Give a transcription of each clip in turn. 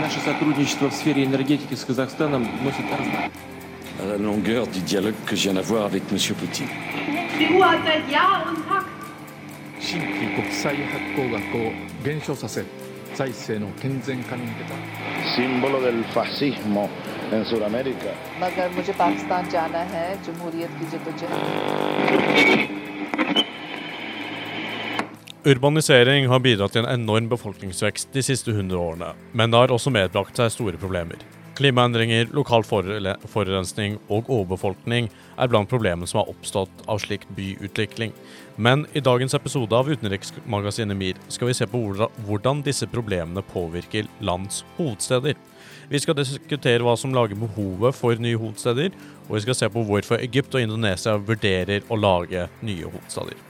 Наше сотрудничество в сфере энергетики с Казахстаном носит la longueur du dialogue que je viens d'avoir avec M. Poutine. Símbolo del fascismo en Sudamérica. Urbanisering har bidratt til en enorm befolkningsvekst de siste 100 årene, men det har også medbrakt seg store problemer. Klimaendringer, lokal forurensning og overbefolkning er blant problemene som har oppstått av slik byutvikling. Men i dagens episode av Utenriksmagasinet MIR skal vi se på hvordan- disse problemene påvirker lands hovedsteder. Vi skal diskutere hva som lager behovet for nye hovedsteder, og vi skal se på hvorfor Egypt og Indonesia vurderer å lage nye hovedsteder.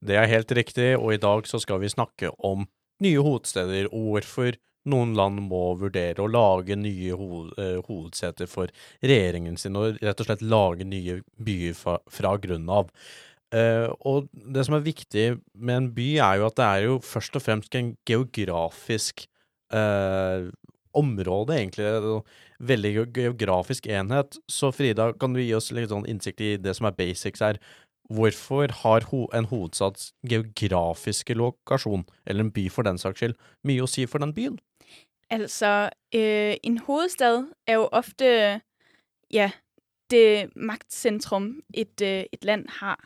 Det er helt riktig, og i dag så skal vi snakke om nye hovedsteder og hvorfor noen land må vurdere å lage nye hoved, hovedseter for regjeringen sin, og rett og slett lage nye byer fra, fra grunnen av. Uh, og det som er viktig med en by, er jo at det er jo først og fremst en geografisk uh, område, egentlig. Veldig geografisk enhet. Så Frida, kan du gi oss litt sånn innsikt i det som er basics her? Hvorfor har en hovedstads geografiske lokasjon, eller en by for den saks skyld, mye å si for den byen? Altså, øh, en hovedstad er jo ofte ja, det maktsentrum et, øh, et land har.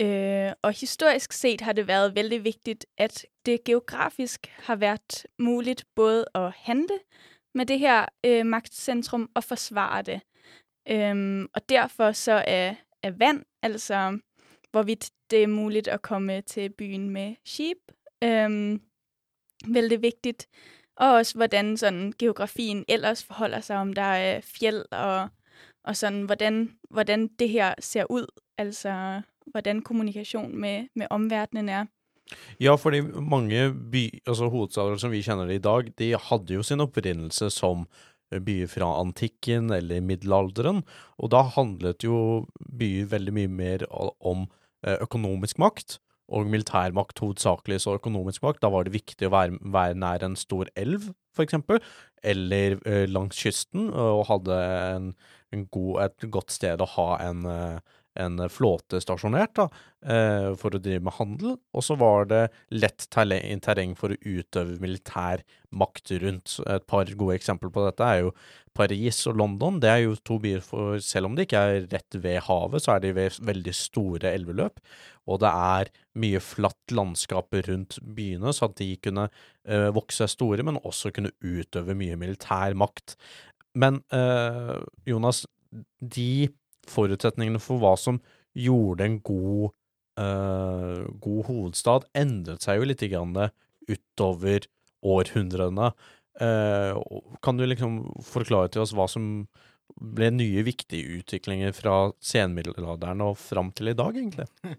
Øh, og historisk set har det vært veldig viktig at det geografisk har vært mulig både å handle med det her øh, magtcentrum og forsvare det. Øhm, og derfor så er, er vand, altså hvorvidt det er muligt at komme til byen med skib, øhm, vældig vigtigt. Og også hvordan sådan geografien ellers forholder sig, om der er fjeld og, og sådan, hvordan, hvordan det her ser ud. Altså, hvordan kommunikation med, med omverdenen er. Ja, fordi mange by, altså hovedstader som vi kjenner det i dag, de hadde jo sin opprinnelse som byer fra antikken eller middelalderen, og da handlet jo byer veldig mye mer om eh, økonomisk makt, og militærmakt hovedsakelig så økonomisk makt. Da var det viktig å være, være nær en stor elv, for eksempel, eller eh, langs kysten, og hadde en, en god, et godt sted å ha en, eh, en flåte stasjonert, da, eh, for å drive med handel, og så var det lett terreng for å utøve militær makt rundt. Et par gode eksempler på dette er jo Paris og London. Det er jo to byer for Selv om de ikke er rett ved havet, så er de ved veldig store elveløp, og det er mye flatt landskap rundt byene, så at de kunne eh, vokse seg store, men også kunne utøve mye militær makt. Men eh, Jonas, de forutsetningene for hva som gjorde en god, uh, god hovedstad, endret seg jo litt grann utover århundrene. Uh, kan du liksom forklare til oss hva som ble nye viktige utviklinger fra senmiddelalderen og fram til i dag, egentlig?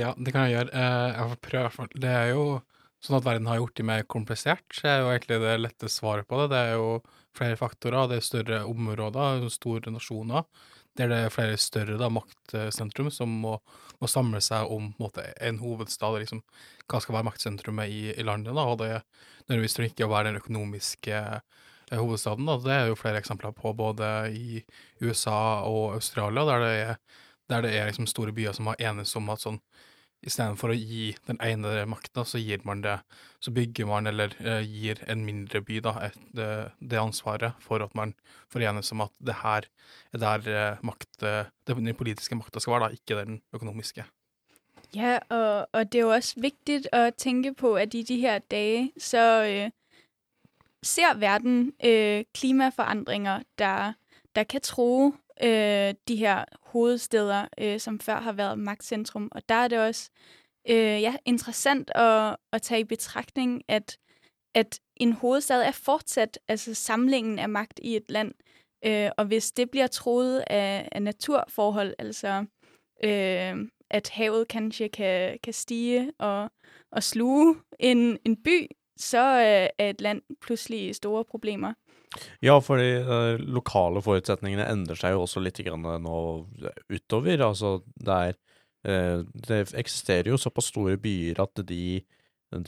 Ja, det kan jeg gjøre. Eh, jeg får prøve. i hvert fall. Det er jo sånn at verden har gjort det mer komplisert, så er jo egentlig det lette svaret på det. Det er jo flere faktorer, det er større områder, store nasjoner, der det er flere større da, maktsentrum som må, må samle seg om en, måte, en hovedstad, liksom, hva skal være maktsentrumet i, i landet, da, og det nødvendigvis trenger ikke å være den økonomiske eh, hovedstaden. Da. Det er jo flere eksempler på både i USA og Australia, der det er, der det er liksom store byer som har enes om at sånn Istedenfor å gi den ene makta, så gir man det Så bygger man, eller eh, gir en mindre by, da, et, det, det ansvaret for at man forenes om at det her er der eh, makt, eh, den politiske makta skal være, da, ikke den økonomiske. Ja, og, og det er jo også viktig å tenke på, at i de her dager så øh, ser verden øh, klimaforandringer, der, der kan true øh, de her hovedsteder, øh, som før har været magtcentrum. Og der er det også øh, ja, interessant at, at tage i betragtning, at, at en hovedstad er fortsat altså samlingen af magt i et land. Øh, og hvis det bliver troet af, af naturforhold, altså øh, at havet kanskje kan, kan stige og, og sluge en, en by, så øh, er et land pludselig store problemer. Ja, for de lokale forutsetningene endrer seg jo også litt grann nå utover. Altså, det er eh, Det eksisterer jo såpass store byer at de,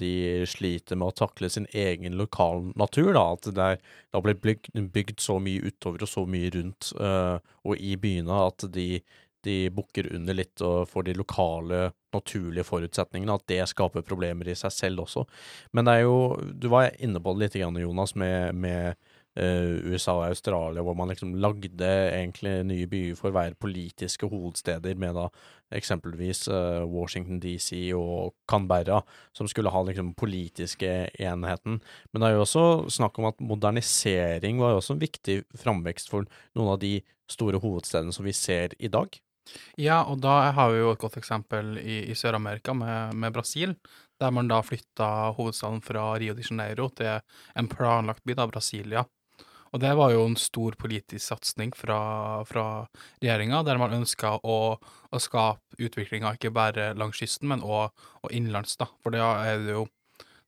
de sliter med å takle sin egen lokal natur, da. At det, er, det har blitt bygd, bygd så mye utover og så mye rundt eh, og i byene at de de bukker under litt og får de lokale, naturlige forutsetningene, at det skaper problemer i seg selv også. Men det er jo Du var inne på det litt, Jonas, med, med eh, USA og Australia, hvor man liksom lagde egentlig nye byer for å være politiske hovedsteder, med da eksempelvis eh, Washington DC og Canberra, som skulle ha liksom politiske enheten. Men det er jo også snakk om at modernisering var jo også en viktig framvekst for noen av de store hovedstedene som vi ser i dag. Ja, og da har vi jo et godt eksempel i, i Sør-Amerika med, med Brasil, der man da flytta hovedstaden fra Rio de Janeiro til en planlagt by, da, Brasilia. Og det var jo en stor politisk satsing fra, fra regjeringa, der man ønska å, å skape utviklinga ikke bare langs kysten, men òg innenlands, da. For da jo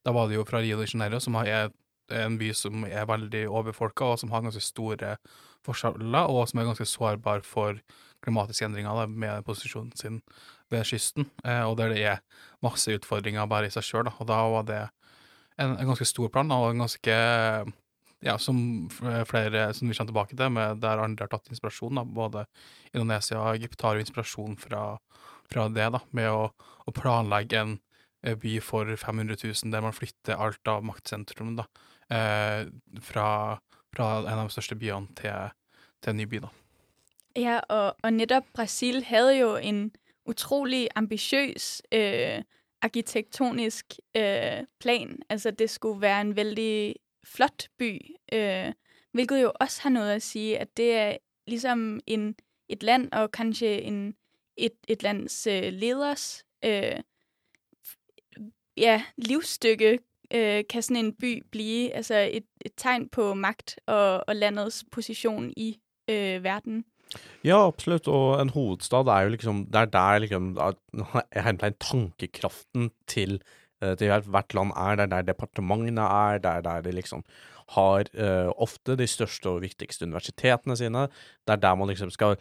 Da var det jo fra Rio de Janeiro, som er en by som er veldig overfolka, og som har ganske store forskjeller, og som er ganske sårbar for klimatiske endringer da, med posisjonen sin ved kysten, eh, og der det er masse utfordringer bare i seg sjøl. Og da var det en, en, ganske stor plan, og en ganske ja, som flere som vi kommer tilbake til, med der andre har tatt inspirasjon. Da, både Indonesia og Egypt har jo inspirasjon fra, fra det, da, med å, å, planlegge en by for 500 000 der man flytter alt av maktsentrum da, eh, fra, fra, en av de største byene til, til en ny by. da. Ja, og, og netop Brasil hadde jo en utrolig ambitiøs øh, arkitektonisk øh, plan. Altså, det skulle være en veldig flot by, øh, hvilket jo også har noget at sige, at det er ligesom en, et land, og kanskje en, et, et lands øh, leders øh, ja, livsstykke, øh, kan sådan en by blive altså et, et tegn på makt og, og landets position i øh, verden. Ja, absolutt, og en hovedstad er jo liksom Det er der liksom Hermetegn tankekraften til, til hvert land er. Det er der departementene er, det er der de liksom har uh, ofte de største og viktigste universitetene sine. Det er der man liksom skal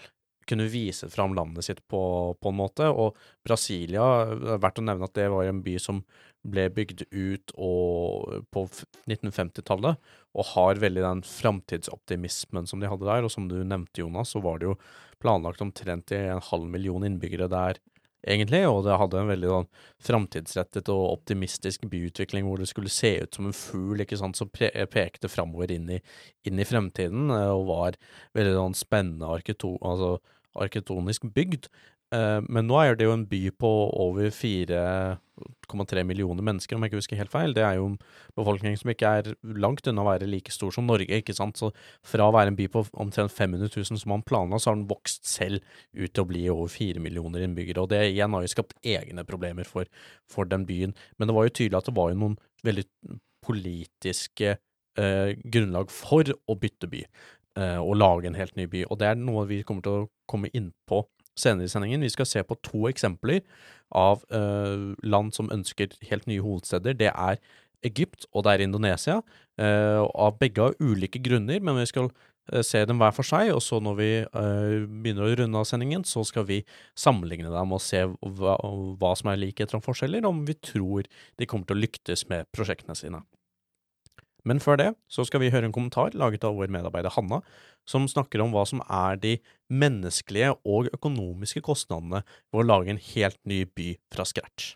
kunne vise fram landet sitt på, på en måte. Og Brasilia, det er verdt å nevne at det var en by som ble bygd ut og, på 1950-tallet, og har veldig den framtidsoptimismen som de hadde der. Og som du nevnte, Jonas, så var det jo planlagt omtrent i en halv million innbyggere der, egentlig, og det hadde en veldig sånn framtidsrettet og optimistisk byutvikling hvor det skulle se ut som en fugl, ikke sant, som pre pekte framover inn inn i fremtiden, eh, og var veldig sånn spennende arketo altså, arketonisk bygd. Eh, men nå er det jo en by på over 4,3 millioner mennesker, om jeg ikke husker helt feil. Det er jo en befolkning som ikke er langt unna å være like stor som Norge, ikke sant. Så fra å være en by på omtrent 500 000 som man planla, så har den vokst selv ut til å bli over 4 millioner innbyggere. Og det igjen har jo skapt egne problemer for, for den byen. Men det var jo tydelig at det var jo noen veldig politiske eh, grunnlag for å bytte by. Eh, og lage en helt ny by. Og det er noe vi kommer til å komme inn på senere i sendingen. Vi skal se på to eksempler av uh, land som ønsker helt nye hovedsteder. Det er Egypt og det er Indonesia. Uh, av begge av ulike grunner, men vi skal uh, se dem hver for seg. Og så når vi begynner å runde av sendingen, så skal vi sammenligne dem og se hva, hva som er likheter og forskjeller, om vi tror de kommer til å lyktes med prosjektene sine. Men før det så skal vi høre en kommentar laget av vår medarbeider Hanna, som snakker om hva som er de menneskelige og økonomiske kostnadene ved å lage en helt ny by fra scratch.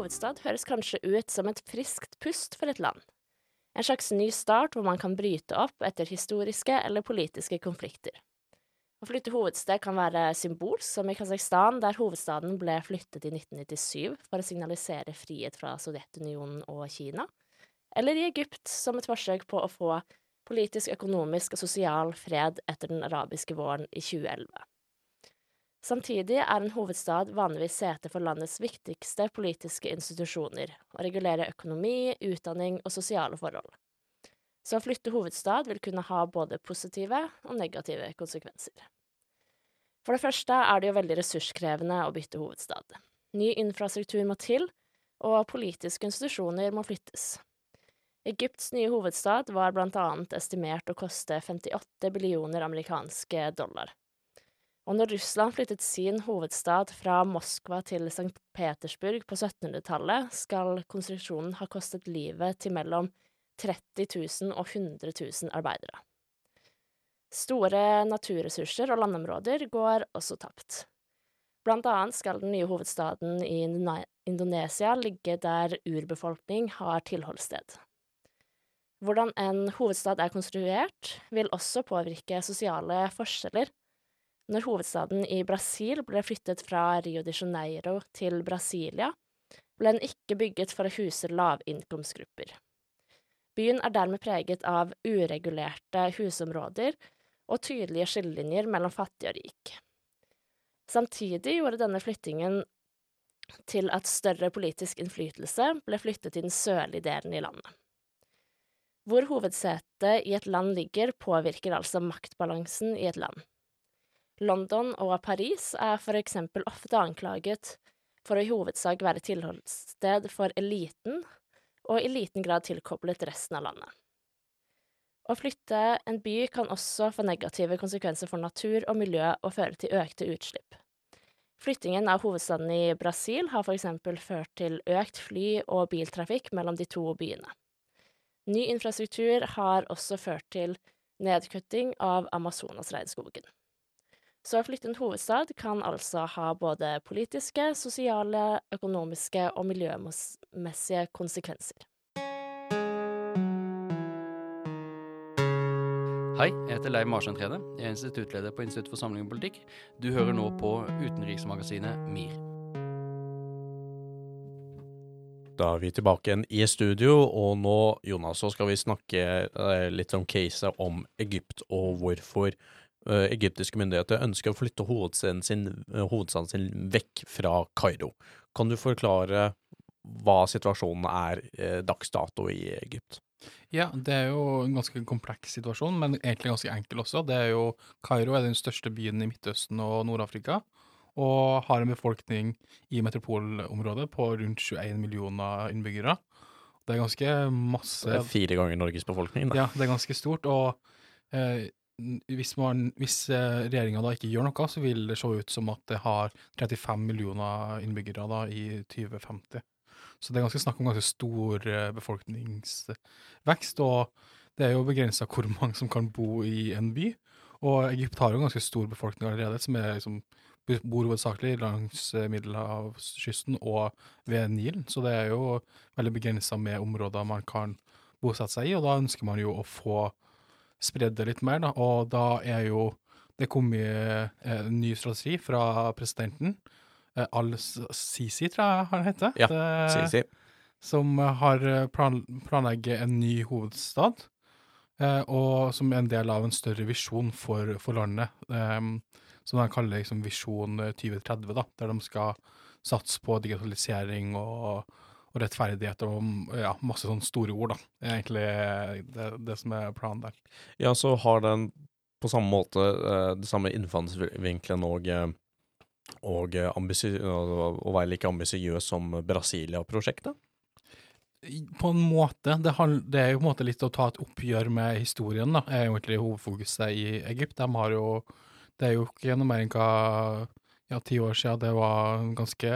Hovedstad høres kanskje ut som et friskt pust for et land. En slags ny start hvor man kan bryte opp etter historiske eller politiske konflikter. Å flytte hovedsted kan være symbolsk, som i Kasakhstan, der hovedstaden ble flyttet i 1997 for å signalisere frihet fra Sovjetunionen og Kina, eller i Egypt som et forsøk på å få politisk, økonomisk og sosial fred etter den arabiske våren i 2011. Samtidig er en hovedstad vanligvis sete for landets viktigste politiske institusjoner, og regulerer økonomi, utdanning og sosiale forhold. Så å flytte hovedstad vil kunne ha både positive og negative konsekvenser. For det første er det jo veldig ressurskrevende å bytte hovedstad. Ny infrastruktur må til, og politiske institusjoner må flyttes. Egypts nye hovedstad var blant annet estimert å koste 58 billioner amerikanske dollar. Og når Russland flyttet sin hovedstad fra Moskva til St. Petersburg på 1700-tallet, skal konstruksjonen ha kostet livet til mellom 30 000 og 100 000 arbeidere. Store naturressurser og landområder går også tapt. Blant annet skal den nye hovedstaden i Indonesia ligge der urbefolkning har tilholdssted. Hvordan en hovedstad er konstruert, vil også påvirke sosiale forskjeller når hovedstaden i Brasil ble flyttet fra Rio de Janeiro til Brasilia, ble den ikke bygget for å huse lavinnkomstgrupper. Byen er dermed preget av uregulerte husområder og tydelige skillelinjer mellom fattig og rik. Samtidig gjorde denne flyttingen til at større politisk innflytelse ble flyttet til den sørlige delen i landet. Hvor hovedsetet i et land ligger, påvirker altså maktbalansen i et land. London og Paris er for eksempel ofte anklaget for å i hovedsak være tilholdssted for eliten, og i liten grad tilkoblet resten av landet. Å flytte en by kan også få negative konsekvenser for natur og miljø og føre til økte utslipp. Flyttingen av hovedstaden i Brasil har for eksempel ført til økt fly- og biltrafikk mellom de to byene. Ny infrastruktur har også ført til nedkutting av Amazonas-regnskogen. Så å flytte en hovedstad kan altså ha både politiske, sosiale, økonomiske og miljømessige konsekvenser. Hei, jeg heter Leiv Marsen Trede. Jeg er instituttleder på Institutt for samling og politikk. Du hører nå på utenriksmagasinet MIR. Da er vi tilbake igjen i studio, og nå, Jonas, så skal vi snakke eh, litt om caset om Egypt og hvorfor egyptiske myndigheter ønsker å flytte hovedstaden sin, uh, hovedstaden sin vekk fra Kairo. Kan du forklare hva situasjonen er uh, dags dato i Egypt? Ja, det er jo en ganske kompleks situasjon, men egentlig ganske enkel også. Det er jo Kairo er den største byen i Midtøsten og Nord-Afrika, og har en befolkning i metropolområdet på rundt 21 millioner innbyggere. Det er ganske masse Det er fire ganger Norges befolkning, da. Ja, det er ganske stort, og eh, hvis, man, hvis eh, regjeringa da ikke gjør noe, så vil det se ut som at det har 35 millioner innbyggere da i 2050. Så det er ganske snakk om ganske stor eh, befolkningsvekst, og det er jo begrensa hvor mange som kan bo i en by. Og Egypt har jo en ganske stor befolkning allerede, som er liksom bor hovedsakelig langs eh, middelhavskysten og ved Nilen, så det er jo veldig begrensa med områder man kan bosette seg i, og da ønsker man jo å få spredd det litt mer, da, og da er jo det kommet eh, en ny strategi fra presidenten, eh, Al-Sisi, tror jeg han heter. Ja, Sisi. Som har plan planlegger en ny hovedstad, eh, og som er en del av en større visjon for, for landet, em, som de kaller liksom Visjon 2030, da, der de skal satse på digitalisering og, og rettferdighet og ja, masse sånne store ord, da. Det egentlig det, det som er planen der. Ja, så har den på samme måte eh, det samme innfallsvinkelen og, eh, og eh, å være like ambisiøs som Brasilia-prosjektet? På en måte. Det, det er jo på en måte litt å ta et oppgjør med historien, da, er jo egentlig hovedfokuset i Egypt. De har jo Det er jo ikke noe mer enn hva ja, ti år siden det var en ganske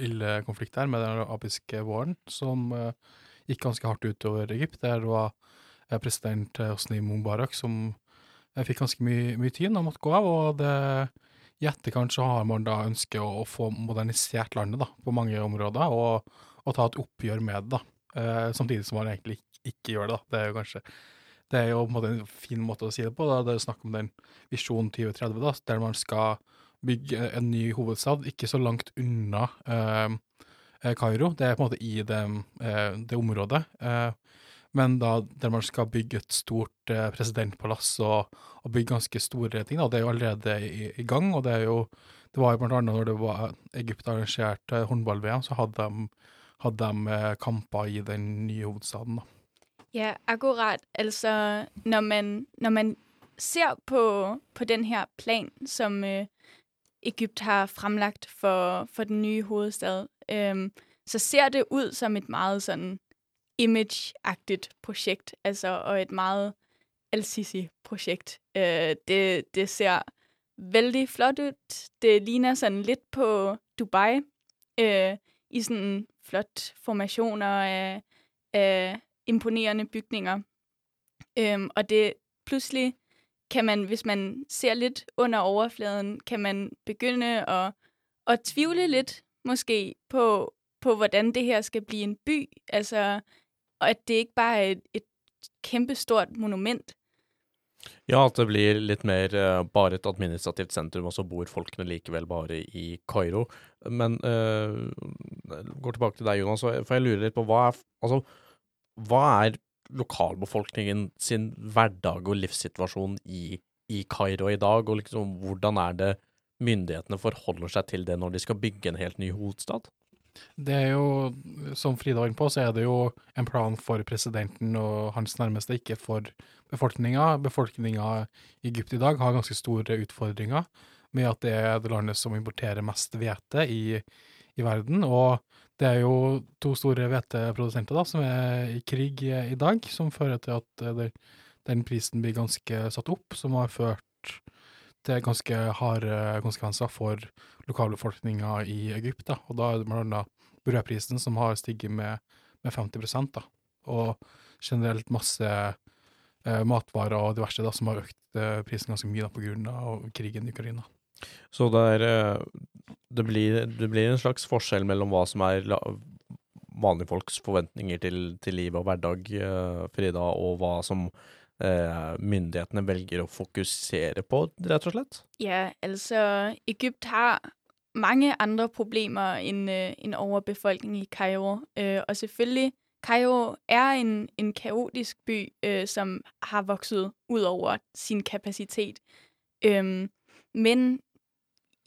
ille konflikt her med den arabiske våren, som eh, gikk ganske hardt utover Egypt. Der det var eh, president eh, Hosni Mubarak som fikk ganske mye, mye tid og måtte gå av. og det i etterkant så har man da ønsket å, å få modernisert landet da, på mange områder, og, og ta et oppgjør med det, da. Eh, samtidig som man egentlig ikke, ikke gjør det, da. Det er jo kanskje Det er jo på en måte en fin måte å si det på. da. Det er snakk om den visjonen 2030, da, der man skal bygge en ny hovedstad ikke så langt unna eh, eh, Kairo. Det er på en måte i det, eh, det området. Men da der man skal bygge et stort presidentpalass og, og bygge ganske store ting. Da. Det er jo allerede i, i gang, og det er jo Det var jo blant annet når det var Egypt arrangerte håndball-VM, så hadde de, hadde de kamper i den nye hovedstaden, da. Ja, akkurat. Altså, når man, når man ser på, på den her planen som Egypt har fremlagt for, for den nye hovedstad, øhm, så ser det ud som et meget sådan image-agtigt projekt, altså, og et meget Al-Sisi-projekt. Øh, det, det ser vældig flot ud. Det ligner sådan lidt på Dubai, øh, i sådan flot formationer af, af imponerende bygninger. Øhm, og det pludselig kan man, hvis man ser lidt under overfladen, kan man begynde at, at tvivle lidt måske på, på, hvordan det her skal blive en by. Altså, og at det ikke bare er et, et kæmpestort monument. Ja, at det blir litt mer uh, bare et administrativt sentrum, og så bor folkene likevel bare i Kairo. Men uh, går tilbake til deg, Jonas, for jeg lurer litt på hva er, altså, hva er lokalbefolkningen sin hverdag og livssituasjon i, i Kairo i dag, og liksom hvordan er det myndighetene forholder seg til det når de skal bygge en helt ny hovedstad? Det er jo, som Frida var inne på, så er det jo en plan for presidenten og hans nærmeste, ikke for befolkninga. Befolkninga i Egypt i dag har ganske store utfordringer med at det er det landet som importerer mest hvete i, i verden. Og det er jo to store hveteprodusenter som er i krig i, i dag, som fører til at eh, den prisen blir ganske satt opp, som har ført til ganske harde konsekvenser for lokalbefolkninga i Egypt. Da. Og da er det bl.a. brødprisen som har stiget med, med 50 da. Og generelt masse eh, matvarer og diverse da, som har økt eh, prisen ganske mye da, på grunn av krigen i Ukraina. Så det er eh, det blir, det blir en slags forskjell mellom hva som er vanlige folks forventninger til, til liv og hverdag, eh, Frida, og hva som eh, myndighetene velger å fokusere på, rett og slett? Ja, altså Egypt har mange andre problemer enn en overbefolkning i Kairo. Og selvfølgelig, Kairo er en, en kaotisk by, som har vokset utover sin kapasitet. Men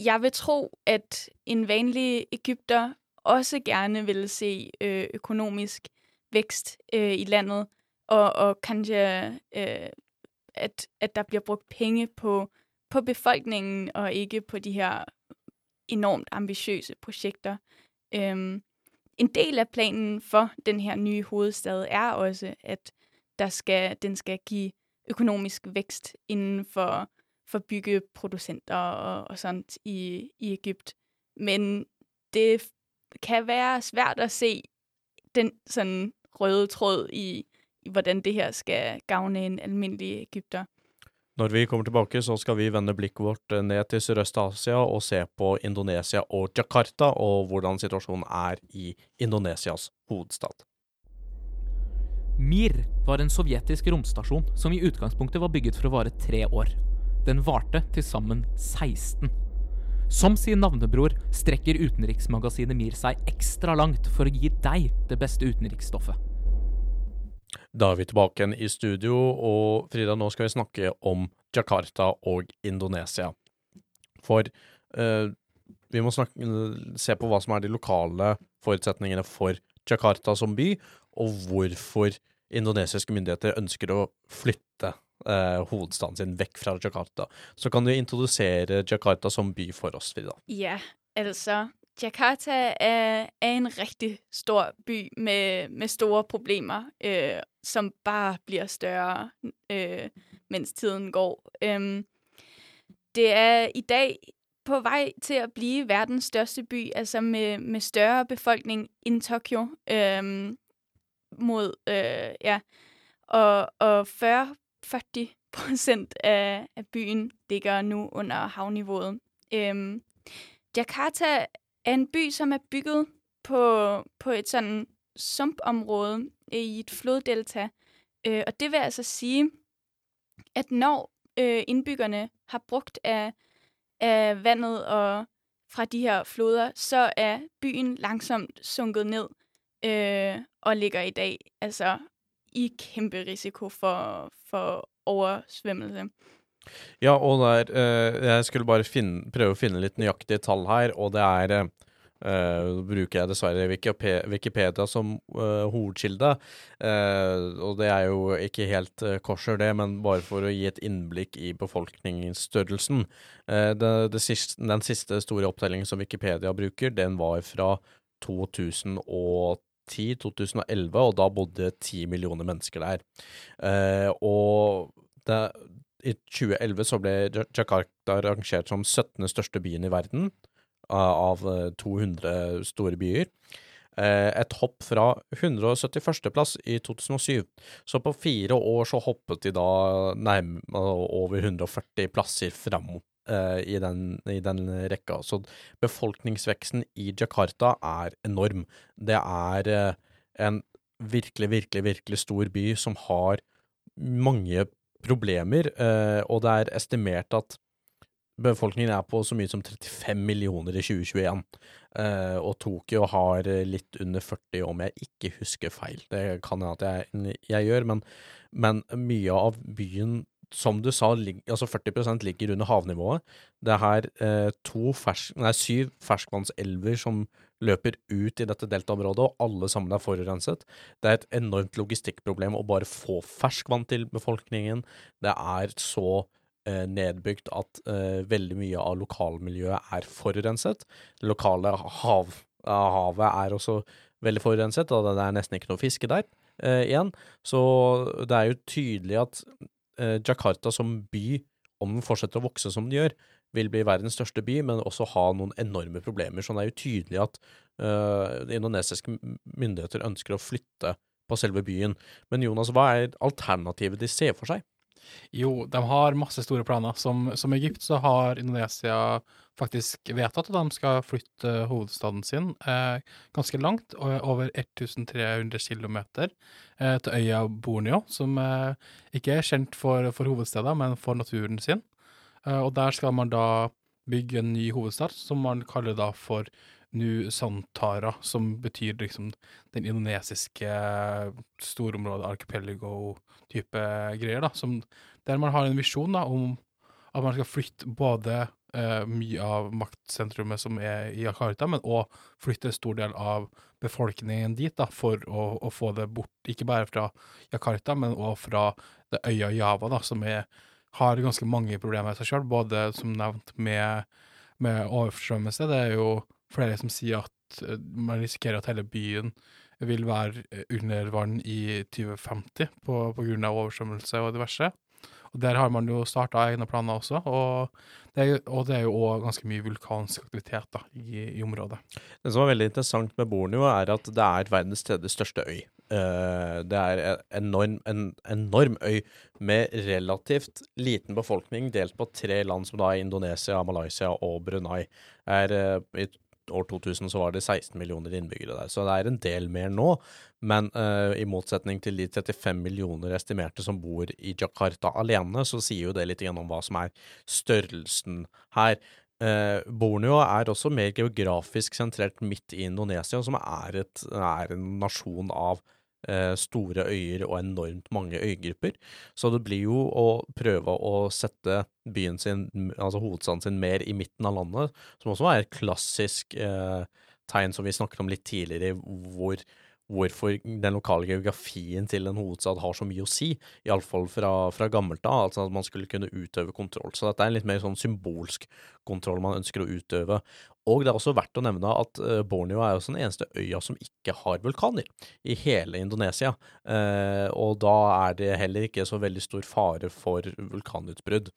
jeg vil tro, at en vanlig egypter også gerne vil se øh, økonomisk vækst øh, i landet, og, og kanskje øh, at, at der bliver brugt penge på, på befolkningen, og ikke på de her enormt ambitiøse projekter. Øhm, en del af planen for den her nye hovedstad er også, at der skal, den skal give økonomisk vækst inden for, for byggeproducenter og, og sådan i, i Egypt. Men det kan være svært at se den sådan røde tråd i, i hvordan det her skal gavne en almindelig egypter. Når vi kommer tilbake, så skal vi vende blikket vårt eh, ned til Sørøst-Asia og se på Indonesia og Jakarta, og hvordan situasjonen er i Indonesias hovedstad. Mir var en sovjetisk romstasjon som i utgangspunktet var bygget for å vare tre år. Den varte til sammen 16. Som sin navnebror strekker utenriksmagasinet Mir seg ekstra langt for å gi deg det beste utenriksstoffet. Da er vi tilbake igjen i studio, og Frida, nå skal vi snakke om Jakarta og Indonesia. For eh, vi må snakke, se på hva som er de lokale forutsetningene for Jakarta som by, og hvorfor indonesiske myndigheter ønsker å flytte eh, hovedstaden sin vekk fra Jakarta. Så kan du introdusere Jakarta som by for oss, Frida? Ja, altså Jakarta er, er en riktig stor by med, med store problemer, eh, som bare blir større, eh, mens tiden går. Um, det er i dag på vei til å bli verdens største by, altså med, med større befolkning enn Tokyo. Um, mod, øh, ja, og, og 40 procent af, af byen ligger nu under havniveauet. Øhm, Jakarta er en by, som er bygget på, på et sådan sumpområde i et floddelta. Øh, og det vil altså sige, at når øh, indbyggerne har brugt af, af vandet og fra de her floder, så er byen langsomt sunket ned øh, og ligger i dag altså i kæmpe risiko for, for oversvømmelse. Ja, og der, eh, jeg skulle bare finne, prøve å finne litt nøyaktige tall her, og det er eh, bruker jeg dessverre Wikipedia som eh, hovedkilde, og det er jo ikke helt kosher, det, men bare for å gi et innblikk i befolkningsstørrelsen. Det, det siste, den siste store opptellingen som Wikipedia bruker, den var fra 2010-2011, og da bodde ti millioner mennesker der. Eh, og det, i 2011 så ble Jakarta rangert som 17. største byen i verden av eh, 200 store byer. Eh, Et hopp fra 171. plass i 2007. Så på fire år så hoppet de da nærmere over 140 plasser fram eh, i den, i den rekka. Så befolkningsveksten i Jakarta er enorm. Det er eh, en virkelig, virkelig, virkelig stor by som har mange problemer, eh, og det er estimert at befolkningen er på så mye som 35 millioner i 2021. Eh, og Tokyo har litt under 40, om jeg ikke husker feil. Det kan hende at jeg, jeg gjør, men, men mye av byen som du sa, lig, altså 40% ligger under havnivået. Det er her eh, fersk, nei, syv ferskvannselver som løper ut i dette deltaområdet, og alle sammen er forurenset. Det er et enormt logistikkproblem å bare få ferskvann til befolkningen. Det er så eh, nedbygd at eh, veldig mye av lokalmiljøet er forurenset. Det lokale hav, havet er også veldig forurenset, og det er nesten ikke noe fiske der eh, igjen. Så det er jo tydelig at Jakarta som by, om den fortsetter å vokse som den gjør, vil bli verdens største by, men også ha noen enorme problemer. Så det er jo tydelig at eh, indonesiske myndigheter ønsker å flytte på selve byen. Men Jonas, hva er alternativet de ser for seg? Jo, de har masse store planer. Som, som Egypt så har Indonesia faktisk vedtatt at de skal flytte hovedstaden sin eh, ganske langt, over 1300 km, eh, til øya Borneo, som eh, ikke er kjent for, for hovedsteder, men for naturen sin. Eh, og der skal man da bygge en ny hovedstad, som man kaller da for Nusantara, som betyr liksom den indonesiske storområdet, archipelago-type greier, da, som, der man har en visjon da, om at man skal flytte både eh, mye av maktsentrumet som er i Jakarta, men òg flytte en stor del av befolkningen dit, da, for å, å få det bort, ikke bare fra Jakarta, men òg fra det øya Java, da, som er, har ganske mange problemer i seg sjøl, både som nevnt med, med overstrømmelse. Det er jo flere som sier at eh, man risikerer at hele byen vil være under vann i 2050 på, på grunn av oversvømmelse og diverse. Og Der har man jo starta egne planer også, og det er, og det er jo òg ganske mye vulkansk aktivitet da, i, i området. Det som er veldig interessant med Borneo, er at det er verdens tredje største øy. Eh, det er en enorm, en enorm øy med relativt liten befolkning, delt på tre land som da er Indonesia, Malaysia og Brunei. Er, eh, I år 2000 så var det 16 millioner innbyggere der, så det er en del mer nå. Men uh, i motsetning til de 35 millioner estimerte som bor i Jakarta alene, så sier jo det litt igjen om hva som er størrelsen her. Uh, Borneo er også mer geografisk sentrert midt i Indonesia, som er, et, er en nasjon av store øyer og enormt mange øygrupper. Så det blir jo å prøve å sette byen sin, altså hovedstaden sin, mer i midten av landet, som også er et klassisk eh, tegn som vi snakket om litt tidligere, hvor hvorfor den lokale geografien til en hovedstad har så mye å si, iallfall fra, fra gammelt av, altså at man skulle kunne utøve kontroll. Så dette er en litt mer sånn symbolsk kontroll man ønsker å utøve. Og det er også verdt å nevne at eh, Borneo er også den eneste øya som ikke har vulkaner i hele Indonesia, eh, og da er det heller ikke så veldig stor fare for vulkanutbrudd.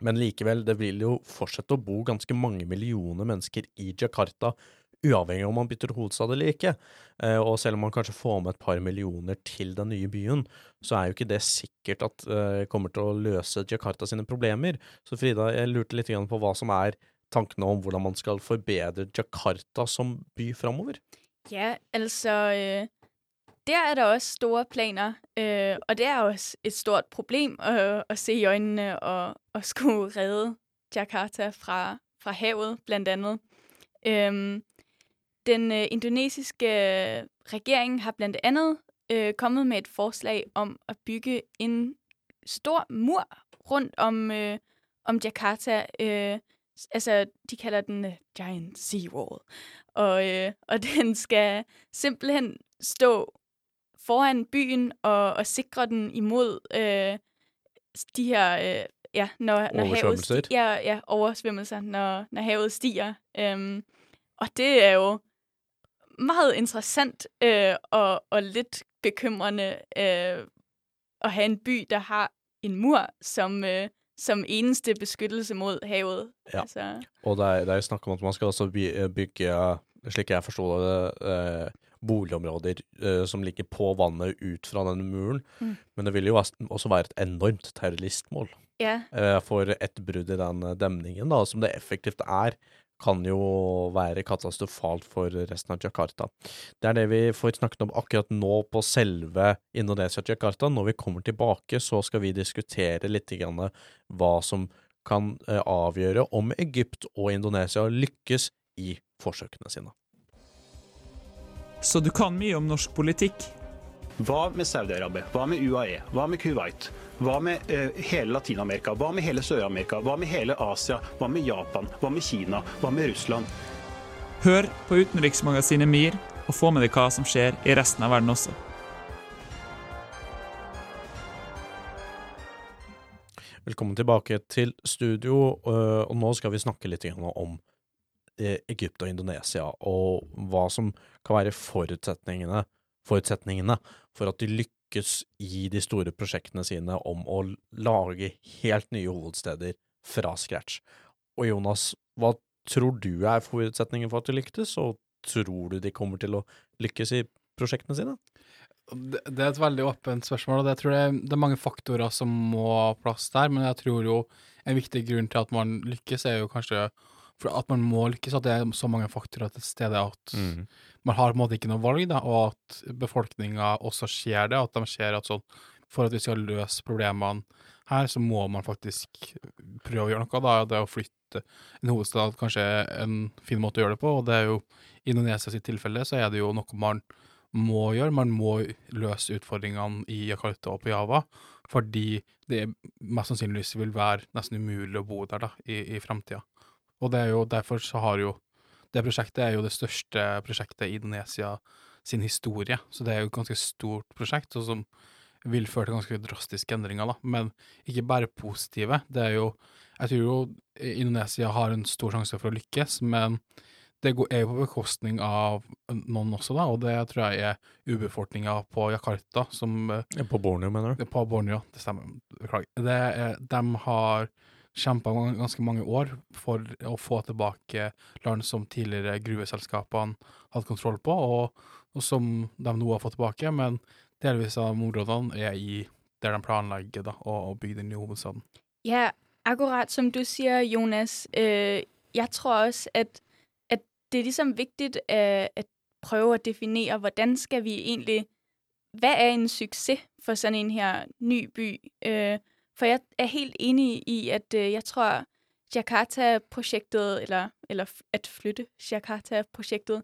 Men likevel, det vil jo fortsette å bo ganske mange millioner mennesker i Jakarta, uavhengig om man bytter hovedstad eller ikke. Eh, og selv om man kanskje får med et par millioner til den nye byen, så er jo ikke det sikkert at eh, kommer til å løse Jakarta sine problemer. Så Frida, jeg lurte litt på hva som er tankene om hvordan man skal forbedre Jakarta som by framover? Ja, altså øh, Der er der også store planer, øh, og det er også et stort problem å, å se i øynene og, og skulle redde Jakarta fra, fra havet, blant annet. Øhm, den øh, indonesiske regering har blandt andet øh, kommet med et forslag om at bygge en stor mur rundt om, øh, om Jakarta. Øh, altså, de kalder den øh, Giant Sea Wall. Og, øh, og den skal simpelthen stå foran byen og, og sikre den imod øh, de her, øh, ja, når, når havet stiger, ja, ja, oversvømmelser, når, når havet stiger. Øhm, og det er jo meget interessant øh, og, og lidt bekymrende øh, at have en by, der har en mur som, øh, som eneste beskyttelse mod havet. Ja. Altså, Og det er, det er jo snakk om at man skal også bygge, slik jeg forstår det, øh, boligområder øh, som ligger på vannet ut fra denne muren. Mm. Men det vil jo også være et enormt terroristmål. Ja. Øh, for et brudd i den demningen, da, som det effektivt er, kan jo være katastrofalt for resten av Jakarta. Det er det vi får snakket om akkurat nå på selve Indonesia Jakarta. Når vi kommer tilbake, så skal vi diskutere litt grann hva som kan eh, avgjøre om Egypt og Indonesia lykkes i forsøkene sine. Så du kan mye om norsk politikk? Hva med Saudi-Arabia? Hva med UAE? Hva med Kuwait? Hva med eh, hele Latin-Amerika? Hva med hele Sør-Amerika? Hva med hele Asia? Hva med Japan? Hva med Kina? Hva med Russland? Hør på utenriksmagasinet MIR, og få med deg hva som skjer i resten av verden også. Velkommen tilbake til studio, øh, og nå skal vi snakke litt om eh, Egypt og Indonesia, og hva som kan være forutsetningene, forutsetningene for at de lykkes i de store prosjektene sine om å lage helt nye hovedsteder fra scratch. Og Jonas, hva tror du er forutsetningen for at de lyktes, og tror du de kommer til å lykkes i prosjektene sine? Det, det er et veldig åpent spørsmål, og det tror jeg det er mange faktorer som må ha plass der. Men jeg tror jo en viktig grunn til at man lykkes, er jo kanskje for at man må lykkes, at det er så mange faktorer til stede at mm. man har på en måte ikke noe valg, da, og at befolkninga også ser det, at de ser at sånn For at vi skal løse problemene her, så må man faktisk prøve å gjøre noe. Da det å flytte en hovedstad kanskje er en fin måte å gjøre det på, og det er jo i Indonesia sitt tilfelle så er det jo noe man må gjøre. Man må løse utfordringene i Jakarta og på Java, fordi det mest sannsynligvis vil være nesten umulig å bo der da, i, i framtida. Og det er jo derfor så har jo Det prosjektet er jo det største prosjektet i Indonesia sin historie, så det er jo et ganske stort prosjekt, og som vil føre til ganske drastiske endringer, da. Men ikke bare positive. Det er jo Jeg tror jo Indonesia har en stor sjanse for å lykkes, men det er jo på bekostning av noen også, da, og det tror jeg er urbefolkninga på Jakarta, som eh, På Borneo, mener du? På Borneo, det stemmer. Beklager. Er, de har kjempa ganske mange år for å få tilbake land som tidligere gruveselskapene hadde kontroll på, og, og som de nå har fått tilbake, men delvis av de områdene er i der de planlegger da, å, å bygge den nye hovedstaden. Ja, akkurat som du sier, Jonas. Øh, jeg tror også, at, at det er liksom viktig øh, at prøve å definere, hvordan skal vi egentlig, Hva er en suksess for sånn en her ny by? Øh, for jeg er helt enig i, at øh, jeg tror, Jakarta-projektet, eller, eller at flytte Jakarta-projektet,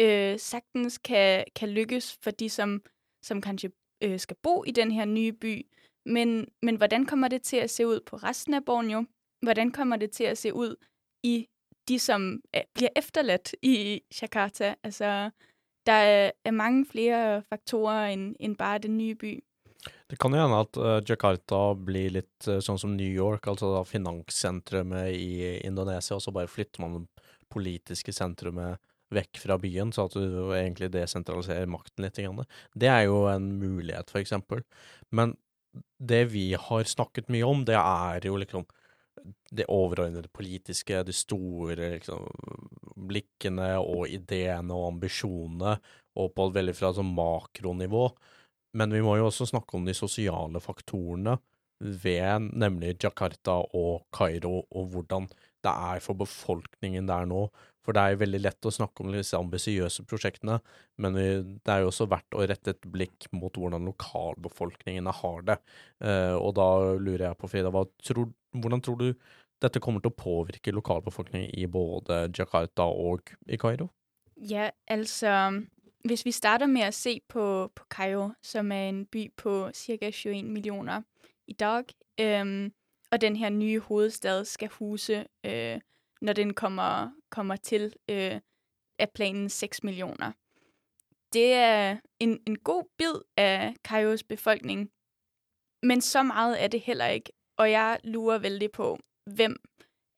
øh, sagtens kan, kan lykkes for de, som, som kanskje øh, skal bo i den her nye by. Men, men hvordan kommer det til at se ud på resten af Borneo? Hvordan kommer det til at se ud i de, som er, bliver efterladt i Jakarta? Altså, der er, er mange flere faktorer end, end bare den nye by. Det kan jo hende at eh, Jakarta blir litt eh, sånn som New York, altså da finanssentrumet i Indonesia, og så bare flytter man det politiske sentrumet vekk fra byen, så at du egentlig desentraliserer makten litt. Det er jo en mulighet, for eksempel. Men det vi har snakket mye om, det er jo liksom det overordnede politiske, de store liksom, blikkene og ideene og ambisjonene, og på veldig fra sånn makronivå. Men vi må jo også snakke om de sosiale faktorene ved nemlig Jakarta og Kairo, og hvordan det er for befolkningen der nå. For det er veldig lett å snakke om disse ambisiøse prosjektene, men det er jo også verdt å rette et blikk mot hvordan lokalbefolkningene har det. Eh, og da lurer jeg på, Frida, tror, hvordan tror du dette kommer til å påvirke lokalbefolkningen i både Jakarta og i Kairo? Ja, altså hvis vi starter med å se på, på Cairo, som er en by på ca. 21 millioner i dag, øhm, og den her nye hovedstad skal huse, øh, når den kommer, kommer til, øh, er planen 6 millioner. Det er en, en god bid av Kairos befolkning, men så meget er det heller ikke. Og jeg lurer veldig på, hvem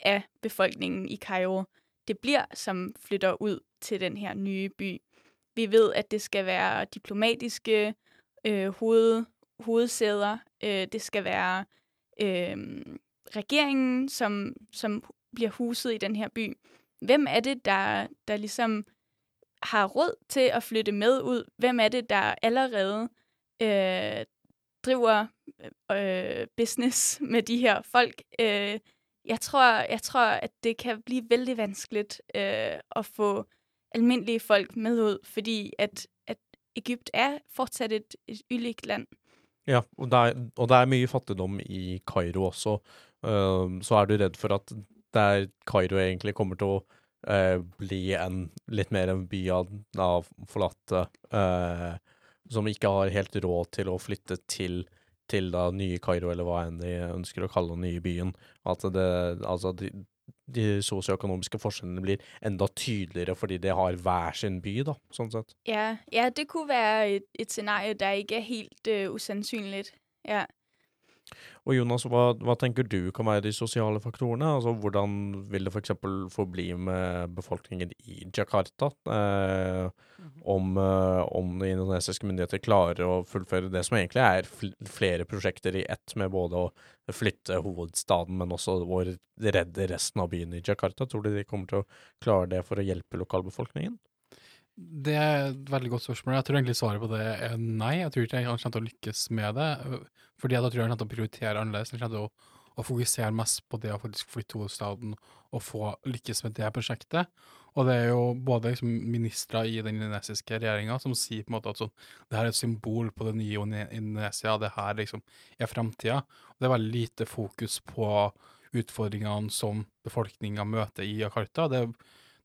af befolkningen i Kairo det blir som flytter ut til den her nye by. Vi ved, at det skal være diplomatiske øh, hoved, hovedsæder. Øh, det skal være øh, regeringen, som, som bliver huset i den her by. Hvem er det, der, der ligesom har råd til at flytte med ud? Hvem er det, der allerede øh, driver øh, business med de her folk? Øh, jeg, tror, jeg tror, at det kan blive vældig vanskeligt øh, at få almindelige folk med ud, fordi at, at Egypt er fortsat et, et ulikt land. Ja, og det, er, og det er mye fattigdom i Kairo også. Uh, så er du redd for at der Kairo egentlig kommer til å uh, bli en litt mer en by av forlatte uh, som ikke har helt råd til å flytte til, til da nye Kairo, eller hva enn de ønsker å kalle den nye byen. At det, altså de, de sosioøkonomiske forskjellene blir enda tydeligere fordi de har hver sin by, da, sånn sett. Ja, ja det kunne være et, et scenario der ikke er helt uh, usannsynlig. Ja. Og Jonas, hva, hva, tenker du kan være de sosiale faktorene? Altså, Hvordan vil det f.eks. forbli med befolkningen i Jakarta? Eh, om, eh, om de indonesiske myndigheter klarer å fullføre det som egentlig er fl flere prosjekter i ett, med både å flytte hovedstaden, men også å redde resten av byen i Jakarta? Tror du de kommer til å klare det for å hjelpe lokalbefolkningen? Det er et veldig godt spørsmål. Jeg tror egentlig svaret på det er nei. Jeg tror ikke han kommer til å lykkes med det. Fordi da tror jeg kommer til å prioritere annerledes. Han kommer til å, å, fokusere mest på det å faktisk flytte hovedstaden og få lykkes med det prosjektet. Og det er jo både liksom ministre i den indonesiske regjeringa som sier på en måte at sånn, det her er et symbol på det nye Indonesia, det her liksom er framtida. Det er veldig lite fokus på utfordringene som befolkninga møter i Jakarta. Det er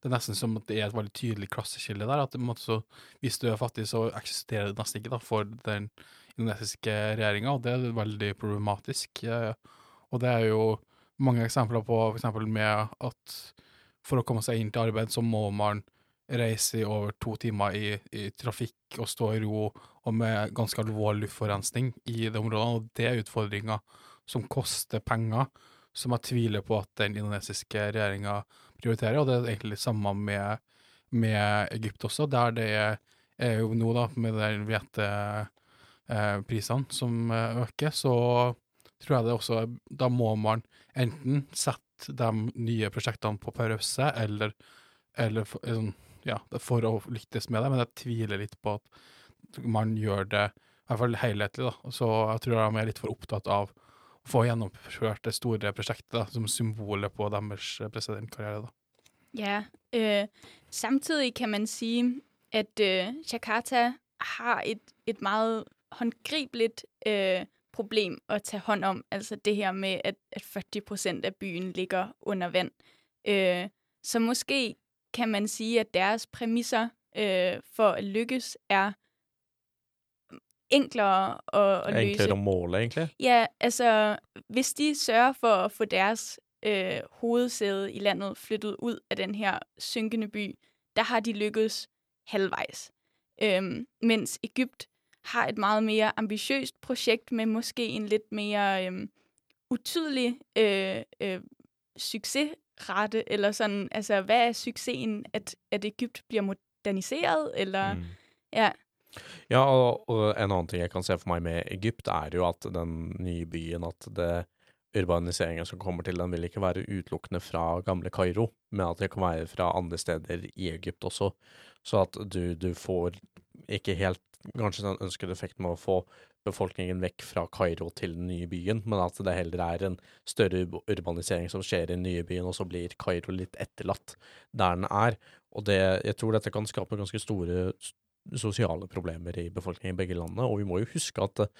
det er nesten som at det er et veldig tydelig klasseskille der. at så, Hvis du er fattig, så eksisterer det nesten ikke da, for den indonesiske regjeringa, og det er veldig problematisk. Og det er jo mange eksempler på f.eks. med at for å komme seg inn til arbeid, så må man reise i over to timer i, i trafikk og stå i ro, og med ganske alvorlig luftforurensning i det området. Og det er utfordringer som koster penger, som jeg tviler på at den indonesiske regjeringa prioriterer, og det er egentlig det samme med, med Egypt også, der det er, jo nå, da, med de hveteprisene eh, som eh, øker, så tror jeg det også Da må man enten sette de nye prosjektene på pause, eller, eller for, sånn, ja, for å lykkes med det, men jeg tviler litt på at man gjør det i hvert fall helhetlig, da. Så jeg tror de er litt for opptatt av få gjennomført det store prosjektet da, som symbolet på deres presidentkarriere. da. Ja, øh, samtidig kan man sige, at øh, Jakarta har et, et meget håndgribeligt øh, problem at tage hånd om. Altså det her med, at, at 40 procent af byen ligger under vand. Øh, så måske kan man sige, at deres præmisser øh, for at lykkes er enklere at, at løse. Enklere at måle, egentlig? Ja, altså hvis de sørger for at få deres øh, hovedsæde i landet flyttet ud af den her synkende by, der har de lykkedes halvvejs. Øhm, mens Egypt har et meget mere ambitiøst projekt med måske en lidt mere øhm, utydelig øh, øh, succesrate, eller sådan, altså hvad er succesen, at, at Egypt bliver moderniseret, eller, mm. ja. Ja, og, en annen ting jeg kan se for meg med Egypt, er jo at den nye byen, at det urbaniseringen som kommer til, den vil ikke være utelukkende fra gamle Kairo, men at det kan være fra andre steder i Egypt også. Så at du, du får ikke helt kanskje den ønskede effekten med å få befolkningen vekk fra Kairo til den nye byen, men at det heller er en større urbanisering som skjer i den nye byen, og så blir Kairo litt etterlatt der den er. Og det, jeg tror dette kan skape ganske store sosiale problemer i befolkningen i begge landene, og vi må jo huske at eh,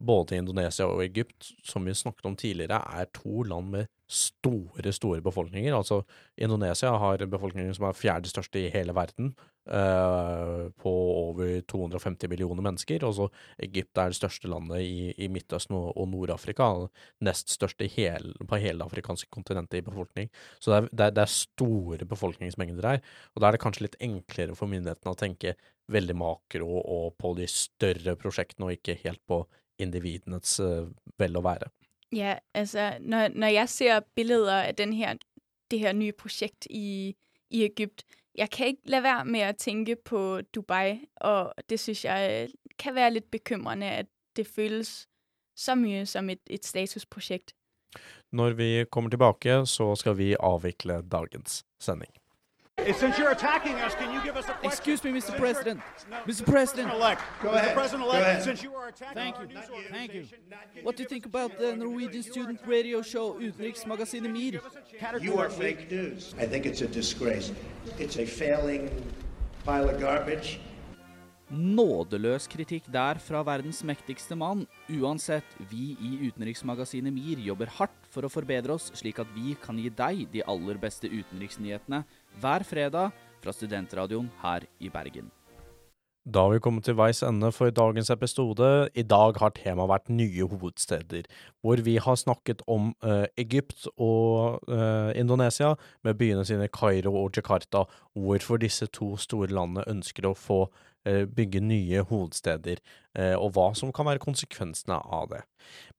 både Indonesia og Egypt, som vi snakket om tidligere, er to land med store, store befolkninger. Altså, Indonesia har befolkningen som er fjerde største i hele verden, eh, på over 250 millioner mennesker. Og så Egypt er det største landet i, i Midtøsten og, og Nord-Afrika, nest største hel, på hele det afrikanske kontinentet i befolkning. Så det er, det, er, store befolkningsmengder her, og da er det kanskje litt enklere for myndighetene å tenke veldig makro og på de større prosjektene, og ikke helt på individenes eh, vel og være. Ja, altså, når, når jeg ser billeder av den her, det her nye prosjektet i, i Egypt, jeg kan ikke lade være med å tenke på Dubai, og det synes jeg øh, kan være litt bekymrende, at det føles så mye som et, et statusprosjekt. Når vi kommer tilbake, så skal vi avvikle dagens sending. Since you're attacking us, can you give us a question? Excuse me, Mr. Since President. No, Mr. President. Elect. Go Mr. ahead. President-elect, Go ahead. since you are attacking Thank you. news Thank you. What do you think about the Norwegian student radio show Utenriksmagasinet MIR? You are fake news. I think it's a disgrace. It's a failing pile of garbage. Nådeløs kritikk der fra verdens mektigste mann. Uansett, vi i Utenriksmagasinet MIR jobber hardt for å forbedre oss, slik at vi kan gi deg de aller beste utenriksnyhetene hver fredag fra studentradioen her i Bergen. Da har vi kommet til veis ende for dagens episode. I dag har temaet vært nye hovedsteder, hvor vi har snakket om uh, Egypt og uh, Indonesia, med byene sine Kairo og Jakarta, hvorfor disse to store landene ønsker å få bygge nye hovedsteder, eh, og hva som kan være konsekvensene av det.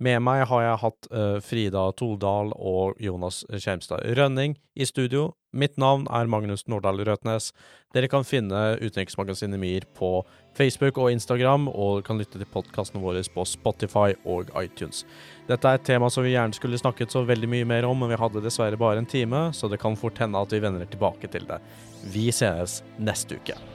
Med meg har jeg hatt eh, Frida Toldal og Jonas Kjermstad Rønning i studio. Mitt navn er Magnus Nordahl Røtnes. Dere kan finne Utenriksmagasinet MIR på Facebook og Instagram, og kan lytte til podkastene våre på Spotify og iTunes. Dette er et tema som vi gjerne skulle snakket så veldig mye mer om, men vi hadde dessverre bare en time, så det kan fort hende at vi vender tilbake til det. Vi sees neste uke.